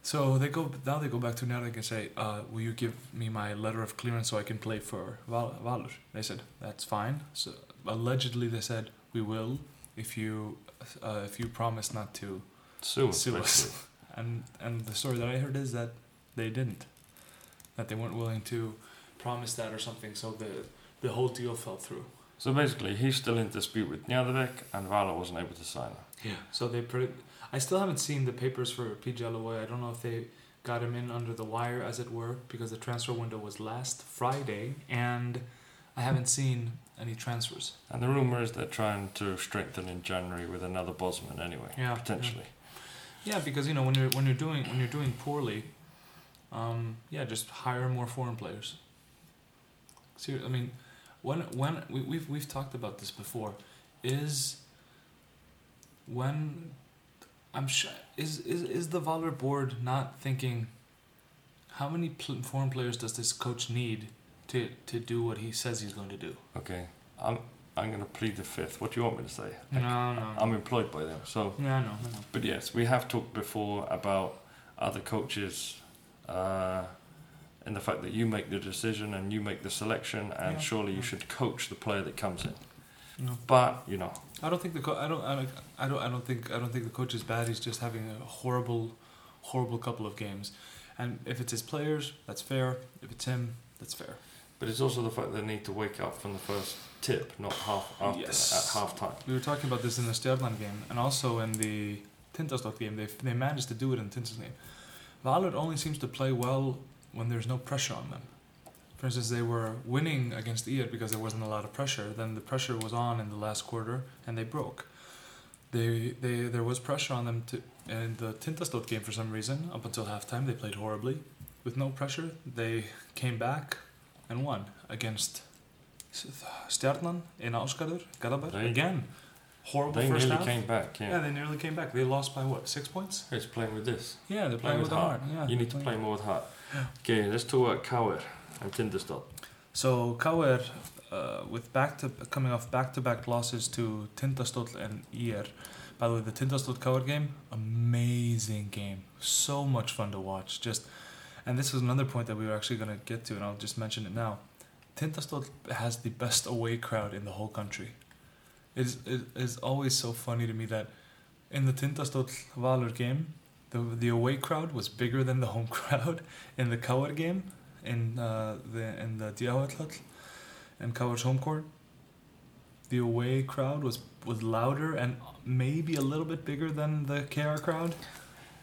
So they go now. They go back to Njarðvík and say, uh, "Will you give me my letter of clearance so I can play for Val- Valur?" They said, "That's fine." So allegedly, they said, "We will if you uh, if you promise not to." Sue us, Sue us. And and the story that I heard is that they didn't, that they weren't willing to promise that or something. So the the whole deal fell through. So basically, he's still in dispute with Njarðvík, and Vala wasn't able to sign. Yeah. So they it. I still haven't seen the papers for PJ Aloy. I don't know if they got him in under the wire, as it were, because the transfer window was last Friday, and I haven't seen any transfers. And the rumour is they're trying to strengthen in January with another Bosman anyway, Yeah, potentially. Yeah, because you know when you're when you're doing when you're doing poorly, um, yeah, just hire more foreign players. See, I mean, when when we, we've we've talked about this before, is when I'm sure is is is the Valur board not thinking. How many pl- foreign players does this coach need to to do what he says he's going to do? Okay, I'm I'm going to plead the fifth. What do you want me to say? No, no. I'm employed by them, so. yeah, no, no, no. But yes, we have talked before about other coaches, uh, and the fact that you make the decision and you make the selection, and Yeah. surely you should coach the player that comes in. No. But you know, I don't think the co- I don't I don't I don't I don't think I don't think the coach is bad. He's just having a horrible, horrible couple of games, and if it's his players, that's fair. If it's him, that's fair. but it's also the fact that they need to wake up from the first tip, not half after Yes. at half time. We were talking about this in the Stjarnan game, and also in the Tindastóll game. They they managed to do it in Tindastóll game. Valur only seems to play well when there's no pressure on them. For instance, they were winning against Iad because there wasn't a lot of pressure. Then the pressure was on in the last quarter, and they broke. They they there was pressure on them to in the Tindastóll game for some reason. Up until halftime, they played horribly. With no pressure, they came back and won against Stjarnan in Ásgarður, Garðabær again. Horrible They first nearly half. came back. Yeah, Yeah, they nearly came back. They lost by what? Six points? it's playing with this. Yeah, they're Playing playing with with heart. heart. Yeah, You need to play more with heart. Okay, let's talk about KR and Tindastad. So KR, uh, with back to coming off back-to-back losses to Tindastóll and IR. By the way, the Tindastóll KR game, amazing game, so much fun to watch. Just, and this was another point that we were actually going to get to, and I'll just mention it now. Tindastóll has the best away crowd in the whole country. It is it is always so funny to me that in the Tindastóll Valur game, the the away crowd was bigger than the home crowd. In the KR game, in uh, the in the Diawatl and KR's home court, the away crowd was was louder and maybe a little bit bigger than the KR crowd.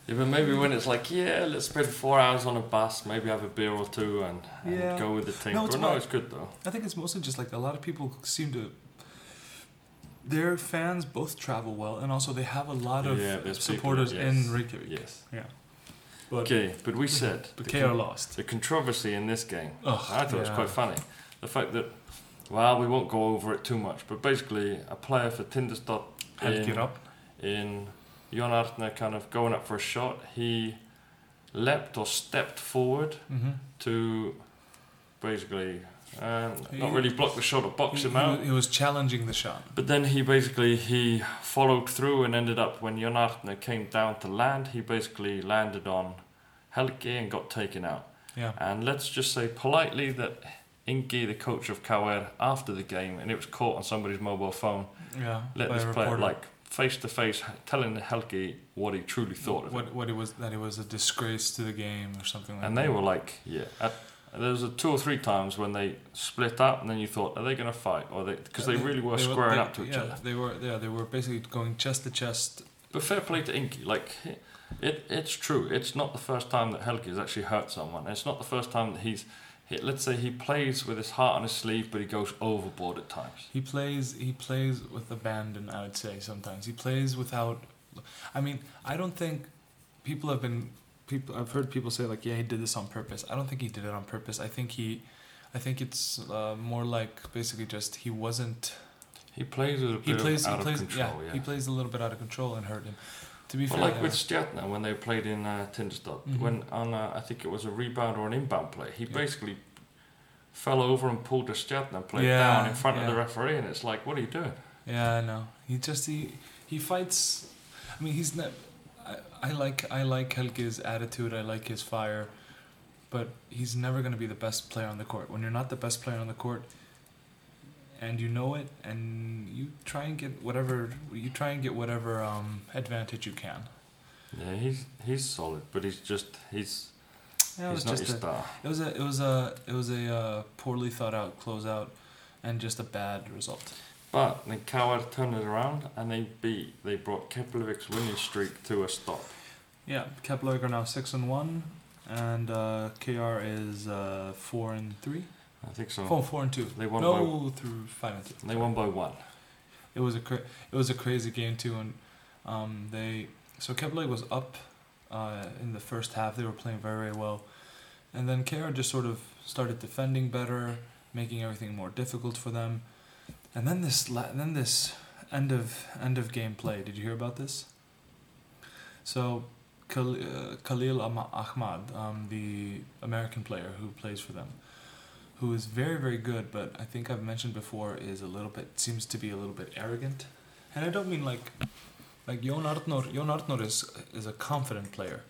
Yeah, but maybe when it's like, yeah, let's spend four hours on a bus, maybe have a beer or two and, and Yeah. go with the team. No, it's no, it's good though. I think it's mostly just like a lot of people seem to. Their fans both travel well, and also they have a lot of Yeah, there's people- supporters yes, in Reykjavik. Yes. Yeah. But Okay, but we said but con- lost. the controversy in this game. Ugh, I thought it was quite funny. The fact that, well, we won't go over it too much, but basically, a player for to in, up. in Jon Arnór kind of going up for a shot, he leapt or stepped forward Mm-hmm. to basically um, not really block the shot or box he, him out. He, was challenging the shot. But then he basically he followed through and ended up when Jon Arnór came down to land, he basically landed on Helgi and got taken out. Yeah. And let's just say politely that Ingi, the coach of KR, after the game, and it was caught on somebody's mobile phone, Yeah. let this player like face to face telling Helgi what he truly thought of what it. what it was that it was a disgrace to the game or something like And that. they were like, yeah. At, there was a two or three times when they split up, and then you thought, are they going to fight? Or they because they, really were they squaring they- up to each yeah, other. They were yeah, they were basically going chest to chest. But fair play to Ingi. Like, it, it's true. It's not the first time that Helgi has actually hurt someone. It's not the first time that he's. Let's say he plays with his heart on his sleeve, but he goes overboard at times. He plays he plays with abandon, I would say sometimes. He plays without I mean, I don't think people have been people I've heard people say like, yeah, he did this on purpose. I don't think he did it on purpose. I think he I think it's uh, more like basically just he wasn't He plays a bit he plays out he plays of control. yeah, Yeah. he plays a little bit out of control and hurt him. To be Well, fair, like yeah. with Stjatna when they played in uh, Mhm. when on uh, I think it was a rebound or an inbound play, he Yeah. basically fell over and pulled a Stjatna player Yeah, down in front of the referee, and it's like, what are you doing? Yeah, I know. He just he he fights. I mean, he's not. I, I like I like Helgi's attitude. I like his fire, but he's never going to be the best player on the court. When you're not the best player on the court, and you know it, and you try and get whatever you try and get whatever um, advantage you can. Yeah, he's he's solid, but he's just he's Yeah, it was he's not just a, star. it was a it was a it was a uh, poorly thought out closeout, and just a bad result. But then KR turned it around and they beat. They brought Keflavik's winning streak to a stop. Yeah, Kepler are now six and one, and uh, KR is uh, four and three. I think so. Four, four and two. They won no, through five and two. They won by one. It was a cra- it was a crazy game too, and um, they so Kepler was up uh, in the first half. They were playing very very well, and then KR just sort of started defending better, making everything more difficult for them, and then this then this end of end of game play. Did you hear about this? So. Uh, Khalil Ahmad, um, the American player who plays for them, who is very very good, but I think I've mentioned before is a little bit seems to be a little bit arrogant, and I don't mean like like Jon Arnór. Jon Arnór is is a confident player.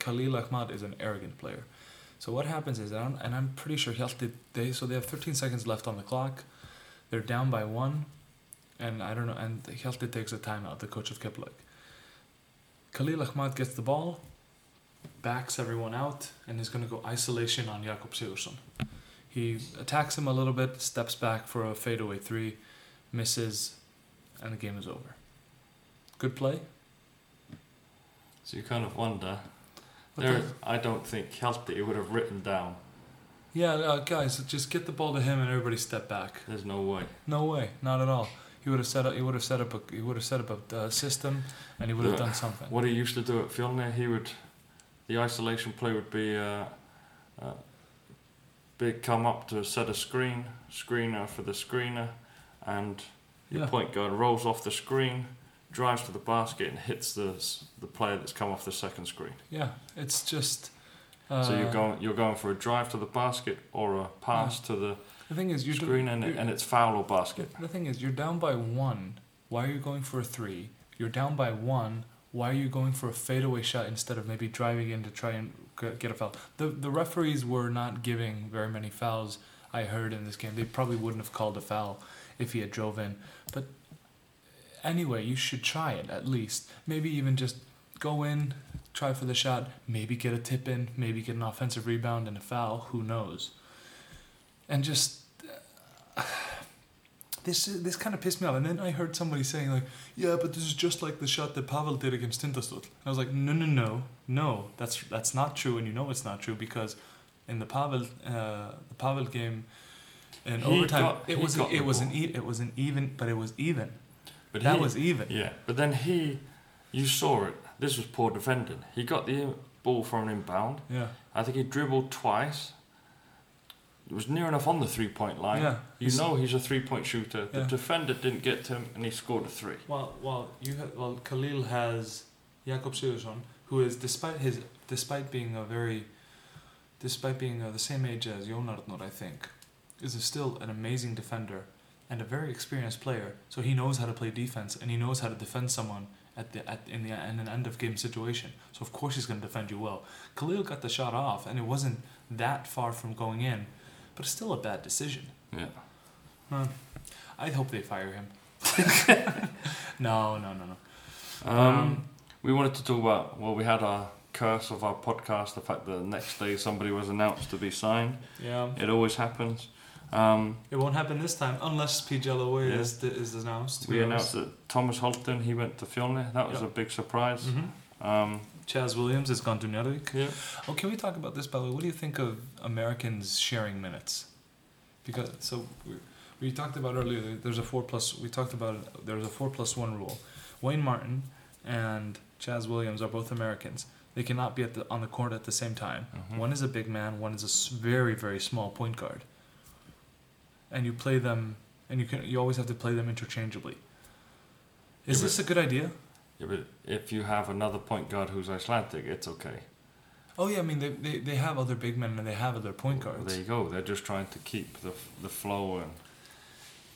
Khalil Ahmad is an arrogant player. So what happens is, and I'm, and I'm pretty sure Hjalti, they so they have 13 seconds left on the clock. They're down by one, and I don't know. And Hjalti takes a timeout. The coach of Keflavik. Khalil Ahmad gets the ball, backs everyone out, and is going to go isolation on Jakob Sigurdsson. He attacks him a little bit, steps back for a fadeaway three, misses, and the game is over. Good play. So you kind of wonder. There, I don't think Hjalti would have written down. Yeah, uh, guys, just get the ball to him and everybody step back. There's no way. No way, not at all. He would have set up. He would have set up a. He would have set up a uh, system, and he would have done something. What he used to do at Fjolnir, he would, the isolation play would be, uh, uh, big come up to set a screen, screener for the screener, and your Yeah. point guard rolls off the screen, drives to the basket, and hits the the player that's come off the second screen. Yeah, it's just. Uh, so you're going you're going for a drive to the basket or a pass to the The thing is, you're do- screen, and, you're- and it's foul or basket. The thing is, you're down by one. Why are you going for a three? You're down by one. Why are you going for a fadeaway shot instead of maybe driving in to try and get a foul? The the referees were not giving very many fouls. I heard in this game, they probably wouldn't have called a foul if he had drove in. But anyway, you should try it at least. Maybe even just go in, try for the shot. Maybe get a tip in. Maybe get an offensive rebound and a foul. Who knows? And just this this kind of pissed me off. And then I heard somebody saying like, yeah, but this is just like the shot that Pavel did against Tindastóll. And I was like, no, no, no, no, that's that's not true, and you know it's not true because in the Pavel uh, the Pavel game in He overtime got- it was it was an e- it was an even, but it was even. But that he- was even. Yeah, but then he, you saw it. This was poor defending. He got the ball from an inbound. Yeah, I think he dribbled twice. It was near enough on the three point line. yeah. You He's- know he's a three point shooter. The Yeah. defender didn't get to him and he scored a three. Well, well, you ha- well, Khalil has Jakob Sigurdsson, who is despite his despite being a very, despite being uh, the same age as Jon Arnór, I think, is a still an amazing defender and a very experienced player. So he knows how to play defense and he knows how to defend someone at the at in the in an end of game situation. So of course he's going to defend you well. Khalil got the shot off and it wasn't that far from going in, but it's still a bad decision. Yeah. I hope they fire him. no, no, no, no. Um, we wanted to talk about well, we had our curse of our podcast, the fact that the next day somebody was announced to be signed. Yeah. It always happens. Um, It won't happen this time unless P. Jellaway Yeah. is, is announced. we announced that Thomas Holton he went to Fjolnir. That was Yeah. a big surprise. hmm Um, Chaz Williams has gone to Njarðvík. yeah. Oh, can we talk about this, by the way? What do you think of Americans sharing minutes? Because so we, we talked about earlier. There's a four plus. We talked about there's a four plus one rule. Wayne Martin and Chaz Williams are both Americans. They cannot be at the on the court at the same time. Mhm. One is a big man. One is a very very small point guard. And you play them, and you can you always have to play them interchangeably. Is Yeah, this a good idea? Yeah, but if you have another point guard who's Icelandic, it's okay. Oh yeah, I mean they, they, they have other big men and they have other point Well, guards. there you go. They're just trying to keep the the flow and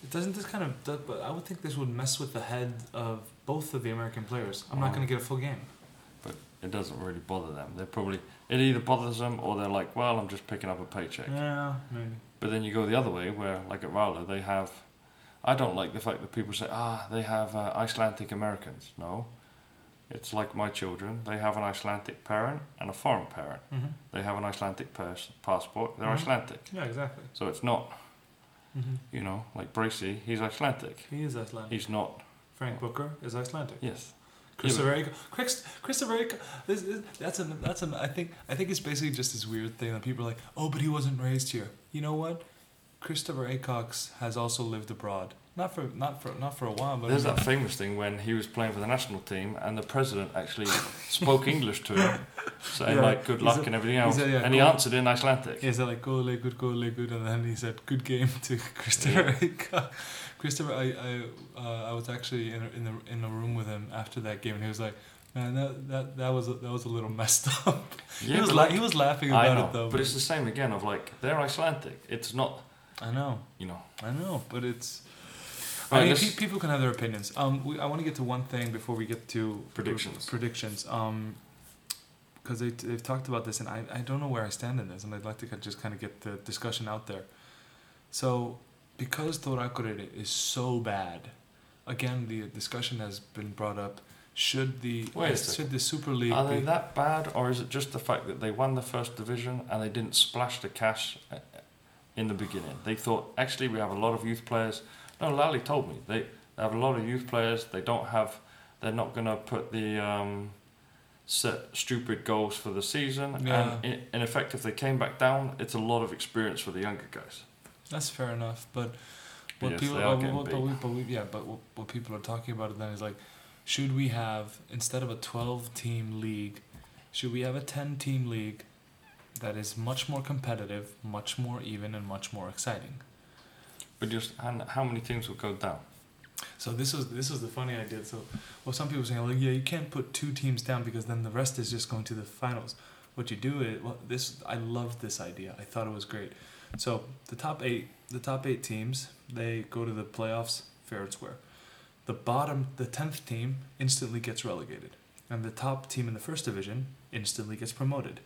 It doesn't this kind of but I would think this would mess with the head of both of the American players. I'm not Oh. going to get a full game. It doesn't really bother them. They probably it either bothers them or they're like, well, I'm just picking up a paycheck. Yeah, maybe. But then you go the other way, where like at Rala, they have. I don't like the fact that people say, ah, they have uh, Icelandic Americans. No, it's like my children. They have an Icelandic parent and a foreign parent. hmm They have an Icelandic pers- passport. They're Mhm. Icelandic. Yeah, exactly. So it's not, hmm you know, like Bracy. He's Icelandic. He is Icelandic. He's not. Frank Booker is Icelandic. Yes. Christopher Erika. Chris, Christopher. This, this, that's a that's a. I think I think it's basically just this weird thing that people are like, oh, but he wasn't raised here. You know what? Christopher Acox has also lived abroad. Not for not for not for a while, but There's that famous thing when he was playing for the national team and the president actually spoke English to him, saying Yeah, like good luck and everything else, yeah, and he answered in Icelandic. He said like go le good, go good, and then he said good game to Christopher. Acox. Christopher, I I uh, I was actually in a, in the in a room with him after that game, and he was like, man, that that that was a, that was a little messed up. Yeah, he was but la- like- he was laughing about know, it though. but it's the same again of like they're Icelandic. It's not, I know. you know. I know, but it's. Right, I mean, let's- people can have their opinions. Um, we, I want to get to one thing before we get to Predictions. Predictions. Um, because they they've talked about this, and I, I don't know where I stand in this, and I'd like to just kind of get the discussion out there. So, because Thor Akureyri is so bad, again the discussion has been brought up. Should the Wait should the Super League Are be that bad, or is it just the fact that they won the first division and they didn't splash the cash uh, in the beginning? They thought actually we have a lot of youth players. No, Lally told me they, they have a lot of youth players. They don't have. They're not going to put the um, set stupid goals for the season. Yeah. And in, in effect, if they came back down, it's a lot of experience for the younger guys. That's fair enough, but what yes, people, uh, what, but we, but we, yeah, but what, what people are talking about then is like, should we have instead of a twelve team league, should we have a ten team league that is much more competitive, much more even, and much more exciting? But just and how many teams will go down? So this was this was the funny idea. So, well, some people are saying like, yeah, you can't put two teams down because then the rest is just going to the finals. What you do is well, this. I loved this idea. I thought it was great. So the top eight, the top eight teams, they go to the playoffs fair and square. The bottom, the tenth team instantly gets relegated, and the top team in the first division instantly gets promoted.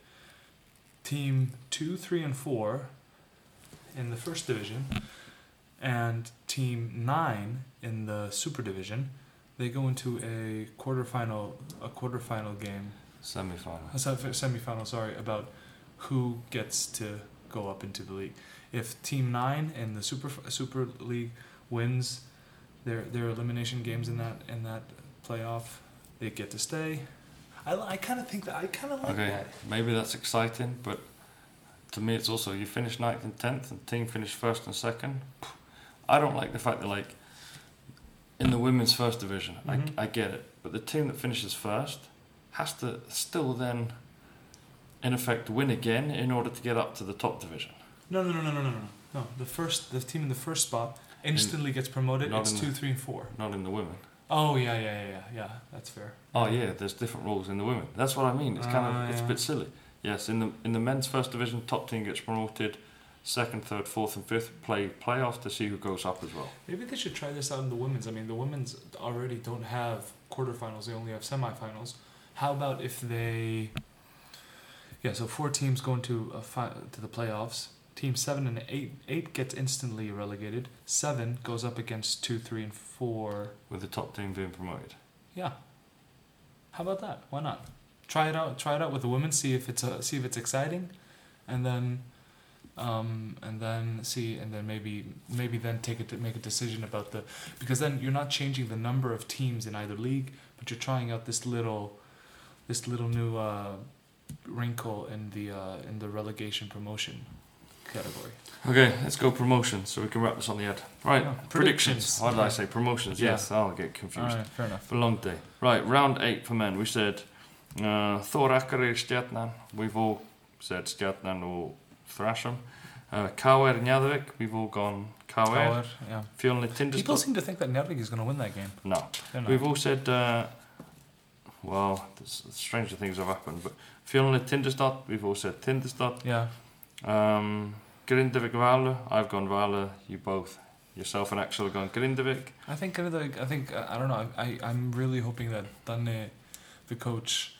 Team two, three, and four in the first division and team nine in the super division they go into a quarterfinal a quarterfinal game Semi-final. a se- semifinal sorry about who gets to go up into the league if team nine in the super super league wins their their elimination games in that in that playoff, they get to stay. I, I kind of think that I kind of like Okay, that. maybe that's exciting, but to me, it's also you finish ninth and tenth, and team finish first and second. I don't like the fact that like in the women's first division, Mhm. I, I get it, but the team that finishes first has to still then, in effect, win again in order to get up to the top division. No, no, no, no, no, no, no. No, the first the team in the first spot instantly gets promoted. It's in two, the- three, and four. Not in the women. Oh yeah, yeah, yeah, yeah, yeah. That's fair. Oh yeah, there's different rules in the women. That's what I mean. It's kind Ah, of it's a bit silly. Yes, in the in the men's first division, top team gets promoted. Second, third, fourth, and fifth play playoffs to see who goes up as well. Maybe they should try this out in the women's. I mean, the women's already don't have quarterfinals; they only have semifinals. How about if they? Yeah, so four teams go into a fi- to the playoffs. Team seven and eight eight gets instantly relegated. Seven goes up against two, three, and four. with the top team being promoted. Yeah. How about that? Why not? Try it out. Try it out with the women. See if it's uh, see if it's exciting, and then, um, and then see, and then maybe maybe then take it to make a decision about the because then you're not changing the number of teams in either league, but you're trying out this little, this little new uh, wrinkle in the uh, in the relegation promotion category. Okay, let's go promotion so we can wrap this on the head. Right, Yeah, predictions. predictions. Why did I say promotions? Yeah. Yes, I'll get confused. Alright, fair enough. For a long day. Right, round eight for men. We said uh, Thor Akureyri Stjarnan. We've all said Stjarnan or Thrasham. Uh, KR Njarðvík. We've all gone KR. Power, yeah. Fjölni People seem to think that Njarðvík is going to win that game. No. We've all said, uh, well, stranger things have happened, but Fjölni Tindastóll. We've all said Tindastóll. yeah. Um, Grindavik Valur. I've gone Valur. You both, yourself and Axel, have gone Grindavik. I think the- I think I don't know. I I'm really hoping that Danne, the coach,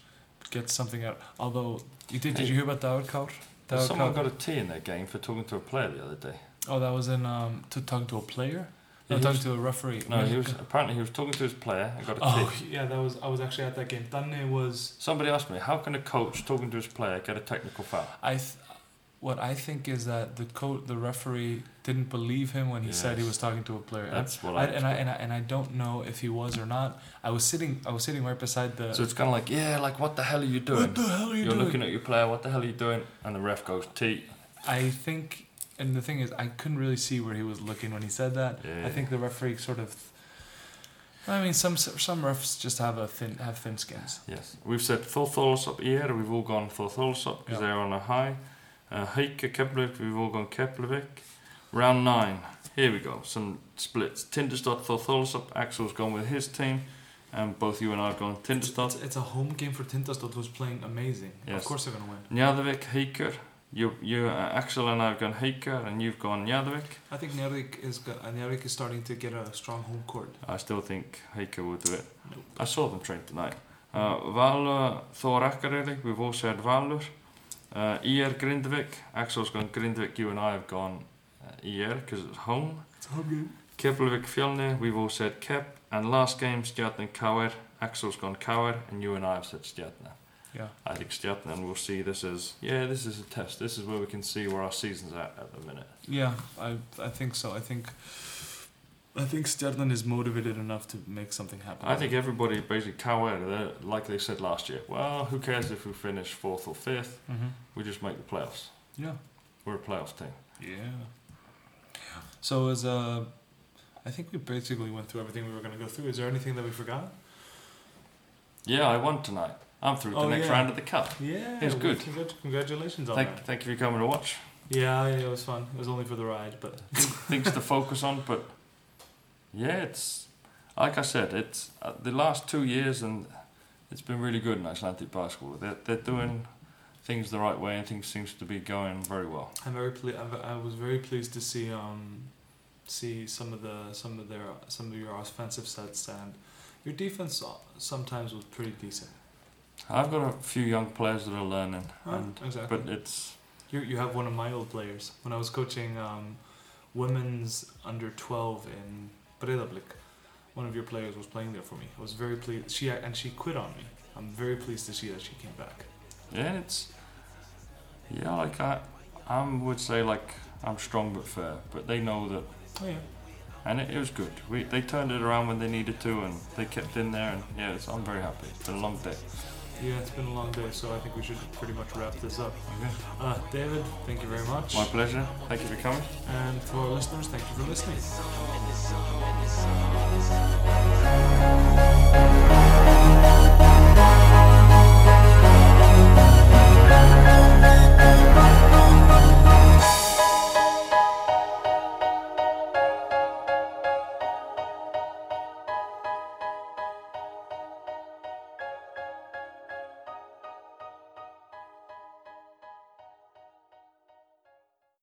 gets something out. Although you did, did you hear about David Kaur? David Someone Kaur? got a T in their game for talking to a player the other day. Oh, that was in um to talking to a player. Yeah, No, he talking to a referee. No, he was apparently he was talking to his player and got a. Oh yeah, that was I was actually at that game. Danne was Somebody asked me, how can a coach talking to his player get a technical foul? I. Th- what I think is that the co- the referee didn't believe him when he said he was talking to a player. That's what I, I, and I and I and I don't know if he was or not. I was sitting I was sitting right beside the. So it's kind of like, yeah, like what the hell are you doing? what the hell are you You're doing? looking at your player, what the hell are you doing? And the ref goes, T. I think, and the thing is, I couldn't really see where he was looking when he said that. Yeah. I think the referee sort of. I mean, some some refs just have a thin have thin skins. Yes. We've said Thor Thorlákshöfn here, we've all gone Thor Thorlákshöfn because Yeah. they're on a high. Uh, Haukar we've all gone Keflavik. Round nine, here we go, some splits. Tindastóll, Thor Thorlákshöfn, Axel's gone with his team, and both you and I have gone It's, Tindastóll. it's a home game for Tindastóll, who's playing amazing. Yes. Of course, they're gonna win. Njarðvík, Haukar. You, you, uh, Axel and I have gone Heiker, and you've gone Njarðvík. I think Njavik is uh, Njavik is starting to get a strong home court. I still think Heiker will do it. Nope. I saw them train tonight. Uh, Valur, Thor Akureyri, we've all said Valur. Uh, IR Grindavik, Axel's gone Grindavik, you and I have gone uh, IR because it's home. It's a home game. Keflavik Fjölni, we've all said Kep. And last game, Stjarnan KR, Axel's gone KR, and you and I have said Stjarnan. Yeah. I think we'll see this as, yeah, this is a test. This is where we can see where our season's at at the minute. Yeah, I I think so. I think. I think Stjarnan is motivated enough to make something happen. I think everybody, basically they're, like they said last year, well, who cares if we finish fourth or fifth? hmm We just make the playoffs. Yeah. We're a playoff team. Yeah. So as uh, I think we basically went through everything we were going to go through. Is there anything that we forgot? Yeah, I won tonight. I'm through to Oh, the next yeah. round of the cup. Yeah, it was good. congrat- congratulations on Thank, that. thank you for coming to watch. Yeah, yeah, it was fun. It was only for the ride, but Things to focus on, but yeah, it's like I said, it's uh, the last two years, and it's been really good in Icelandic basketball. They're they're doing things the right way, and things seems to be going very well. I'm very ple- I'm, was very pleased to see um see some of the some of their some of your offensive sets and your defense sometimes was pretty decent. I've got a few young players that are learning, and exactly. but it's You you have one of my old players. When I was coaching um, women's under twelve in Breiðablik, one of your players was playing there for me. I was very pleased. She and she quit on me. I'm very pleased to see that she came back. yeah, it's yeah, like I I would say like I'm strong but fair, but they know that Oh yeah. and it, it was good. We they turned it around when they needed to, and they kept in there, and yeah, I'm very happy. It's been a long day. Yeah, it's been a long day, so I think we should pretty much wrap this up. Okay. Uh, David, thank you very much. My pleasure. Thank you for coming. And to our listeners, thank you for listening.